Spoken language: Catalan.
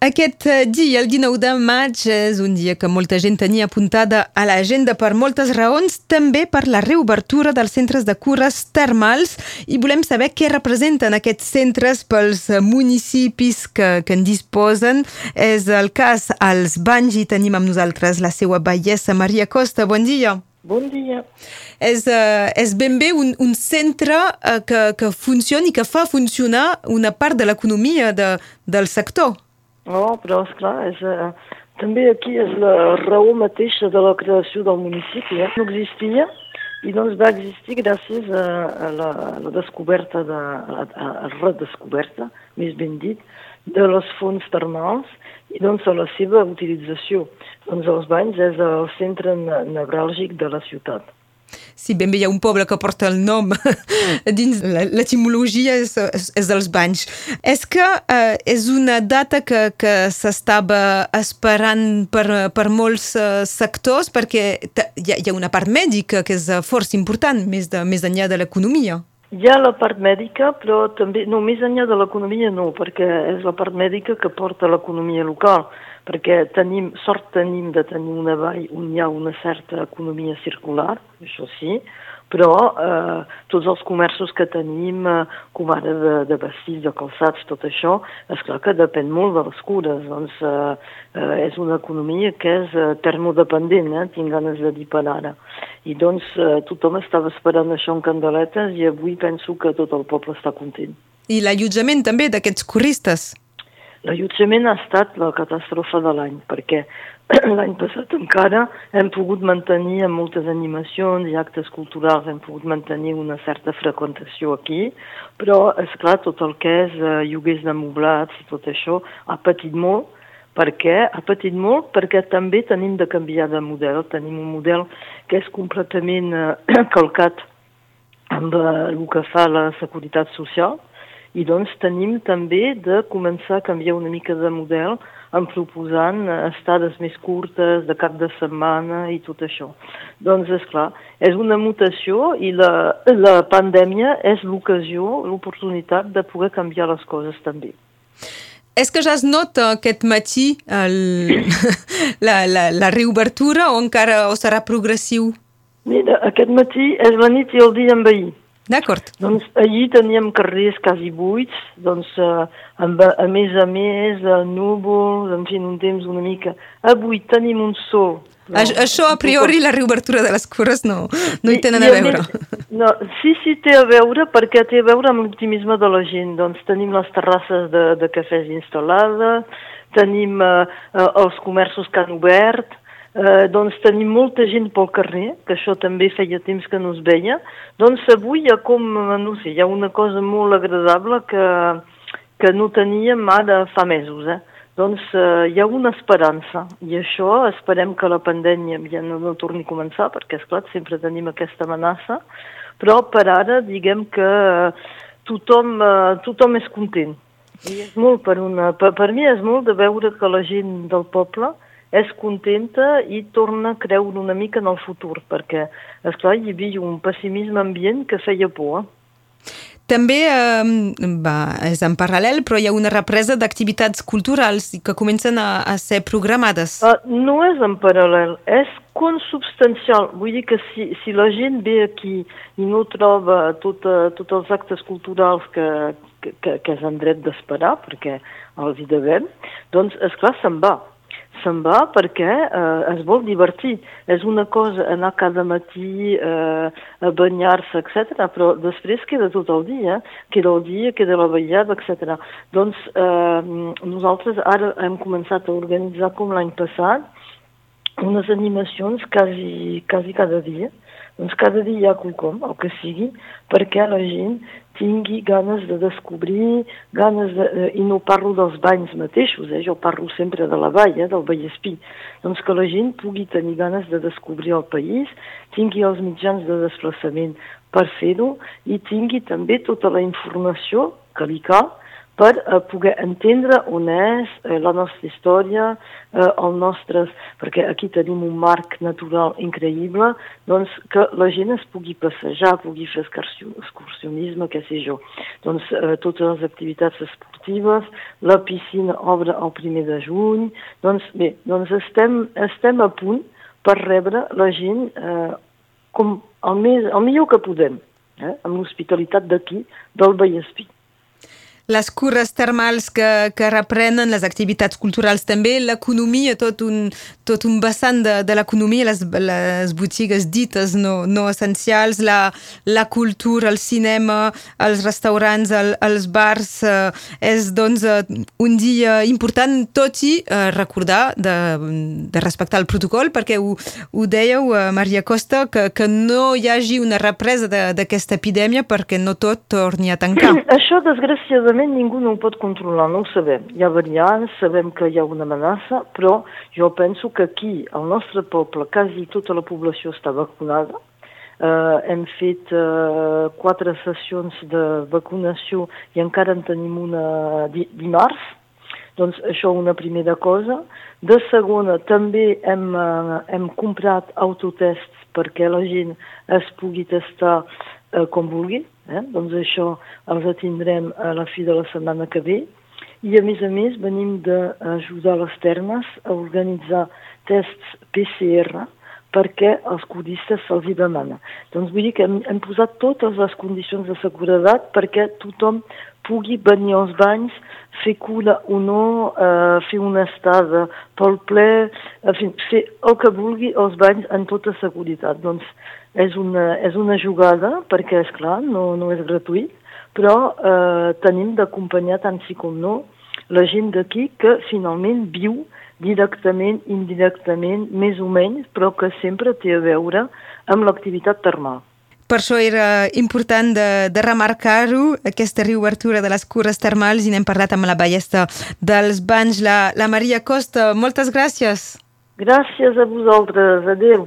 Aquest eh, dia, el 19 de maig, és un dia que molta gent tenia apuntada a l'agenda per moltes raons, també per la reobertura dels centres de cures termals i volem saber què representen aquests centres pels municipis que, que en disposen. És el cas als Banys i tenim amb nosaltres la seva bellesa Maria Costa. Bon dia. Bon dia. És, uh, és ben bé un, un centre uh, que, que funciona i que fa funcionar una part de l'economia de, del sector. No, però esclar, és, eh, també aquí és la raó mateixa de la creació del municipi. Eh? No existia i doncs va existir gràcies a, a, la, a la descoberta, de, a, a, a redescoberta, més ben dit, de les fonts termals i doncs a la seva utilització. Doncs els banys és el centre nevràlgic de la ciutat. Sí, ben bé hi ha un poble que porta el nom dins l'etimologia és, és, és dels banys. És que eh, és una data que, que s'estava esperant per, per molts eh, sectors perquè hi ha, hi ha una part mèdica que és eh, força important, més, de, més enllà de l'economia. Hi ha la part mèdica, però també, no, més enllà de l'economia no, perquè és la part mèdica que porta l'economia local perquè tenim, sort tenim de tenir una vall on hi ha una certa economia circular, això sí, però eh, tots els comerços que tenim, eh, com ara de, de vestits, de calçats, tot això, és clar que depèn molt de les cures, doncs eh, eh, és una economia que és eh, termodependent, eh, tinc ganes de dir per ara. I doncs eh, tothom estava esperant això en candeletes i avui penso que tot el poble està content. I l'allotjament també d'aquests corristes? L'allotjament ha estat la catàstrofe de l'any, perquè l'any passat encara hem pogut mantenir amb moltes animacions i actes culturals, hem pogut mantenir una certa freqüentació aquí, però, és clar tot el que és eh, lloguers de moblats i tot això ha patit molt, perquè ha patit molt perquè també tenim de canviar de model, tenim un model que és completament eh, calcat amb eh, el que fa la seguretat social, i doncs tenim també de començar a canviar una mica de model en proposant estades més curtes, de cap de setmana i tot això. Doncs, és clar, és una mutació i la, la pandèmia és l'ocasió, l'oportunitat de poder canviar les coses també. És que ja es nota aquest matí el, la, la, la reobertura o encara o serà progressiu? Mira, aquest matí és la nit i el dia envaït. D'acord. Doncs allí teníem carrers quasi buits, doncs eh, amb, a més a més, eh, núvols, en fi, un temps una mica... Avui tenim un sol. No, Això, a priori, la reobertura de les cures no, no hi tenen I, a veure. Més, no, sí, sí, té a veure, perquè té a veure amb l'optimisme de la gent. Doncs tenim les terrasses de, de cafès instal·lades, tenim eh, eh, els comerços que han obert, eh, doncs tenim molta gent pel carrer, que això també feia temps que no es veia, doncs avui hi ha com, no sé, hi ha una cosa molt agradable que, que no teníem ara fa mesos, eh? Doncs eh, hi ha una esperança i això esperem que la pandèmia ja no, no torni a començar perquè, és clar sempre tenim aquesta amenaça, però per ara diguem que tothom, eh, tothom és content. I és molt per, una, per, per mi és molt de veure que la gent del poble és contenta i torna a creure una mica en el futur, perquè, esclar, hi havia un pessimisme ambient que feia por. També eh, va, és en paral·lel, però hi ha una represa d'activitats culturals que comencen a, a ser programades. Uh, no és en paral·lel, és consubstancial. Vull dir que si, si la gent ve aquí i no troba tot, tots els actes culturals que, que, que, és en dret d'esperar, perquè els hi devem, doncs, és clar se'n va se'n va perquè eh, es vol divertir. És una cosa anar cada matí eh, a banyar-se, etc. però després queda tot el dia, queda el dia, queda la ballada, etc. Doncs eh, nosaltres ara hem començat a organitzar com l'any passat unes animacions quasi, quasi cada dia, doncs cada dia hi ha quelcom, el que sigui, perquè la gent tingui ganes de descobrir, ganes de... Eh, I no parlo dels banys mateixos, eh? jo parlo sempre de la vall, eh? del Vallespí. Doncs que la gent pugui tenir ganes de descobrir el país, tingui els mitjans de desplaçament per fer-ho i tingui també tota la informació que li cal per eh, poder entendre on és eh, la nostra història, eh, el nostre... perquè aquí tenim un marc natural increïble, doncs que la gent es pugui passejar, pugui fer excursionisme, què sé jo. Doncs eh, totes les activitats esportives, la piscina obre el primer de juny, doncs bé, doncs estem, estem a punt per rebre la gent eh, com el, més, el millor que podem, eh, amb l'hospitalitat d'aquí, del Vallespí les cures termals que, que reprenen, les activitats culturals també, l'economia, tot, un, tot un vessant de, de l'economia, les, les botigues dites no, no essencials, la, la cultura, el cinema, els restaurants, el, els bars, eh, és doncs eh, un dia important, tot i eh, recordar de, de respectar el protocol, perquè ho, ho dèieu, eh, Maria Costa, que, que no hi hagi una represa d'aquesta epidèmia perquè no tot torni a tancar. Això, desgraciadament, Realment ningú no ho pot controlar, no ho sabem. Hi ha variants, sabem que hi ha una amenaça, però jo penso que aquí, al nostre poble, quasi tota la població està vacunada. Uh, hem fet uh, quatre sessions de vacunació i encara en tenim una di dimarts. Doncs això una primera cosa. De segona, també hem, uh, hem comprat autotests perquè la gent es pugui testar uh, com vulgui. Eh? Doncs això els atindrem a la fi de la setmana que ve. I a més a més venim d'ajudar les termes a organitzar tests PCR perquè els codistes se'ls hi demana. Doncs vull dir que hem, hem posat totes les condicions de seguretat perquè tothom pugui venir als banys, fer cura o no, eh, fer una estada pel ple, en fi, fer el que vulgui als banys en tota seguretat. Doncs és una, és una jugada, perquè, és clar, no, no és gratuït, però eh, tenim d'acompanyar tant sí com no la gent d'aquí que finalment viu directament, indirectament, més o menys, però que sempre té a veure amb l'activitat termal. Per això era important de, de remarcar-ho, aquesta reobertura de les cures termals, i n'hem parlat amb la ballesta dels banys, la, la Maria Costa. Moltes gràcies. Gràcies a vosaltres. Adéu.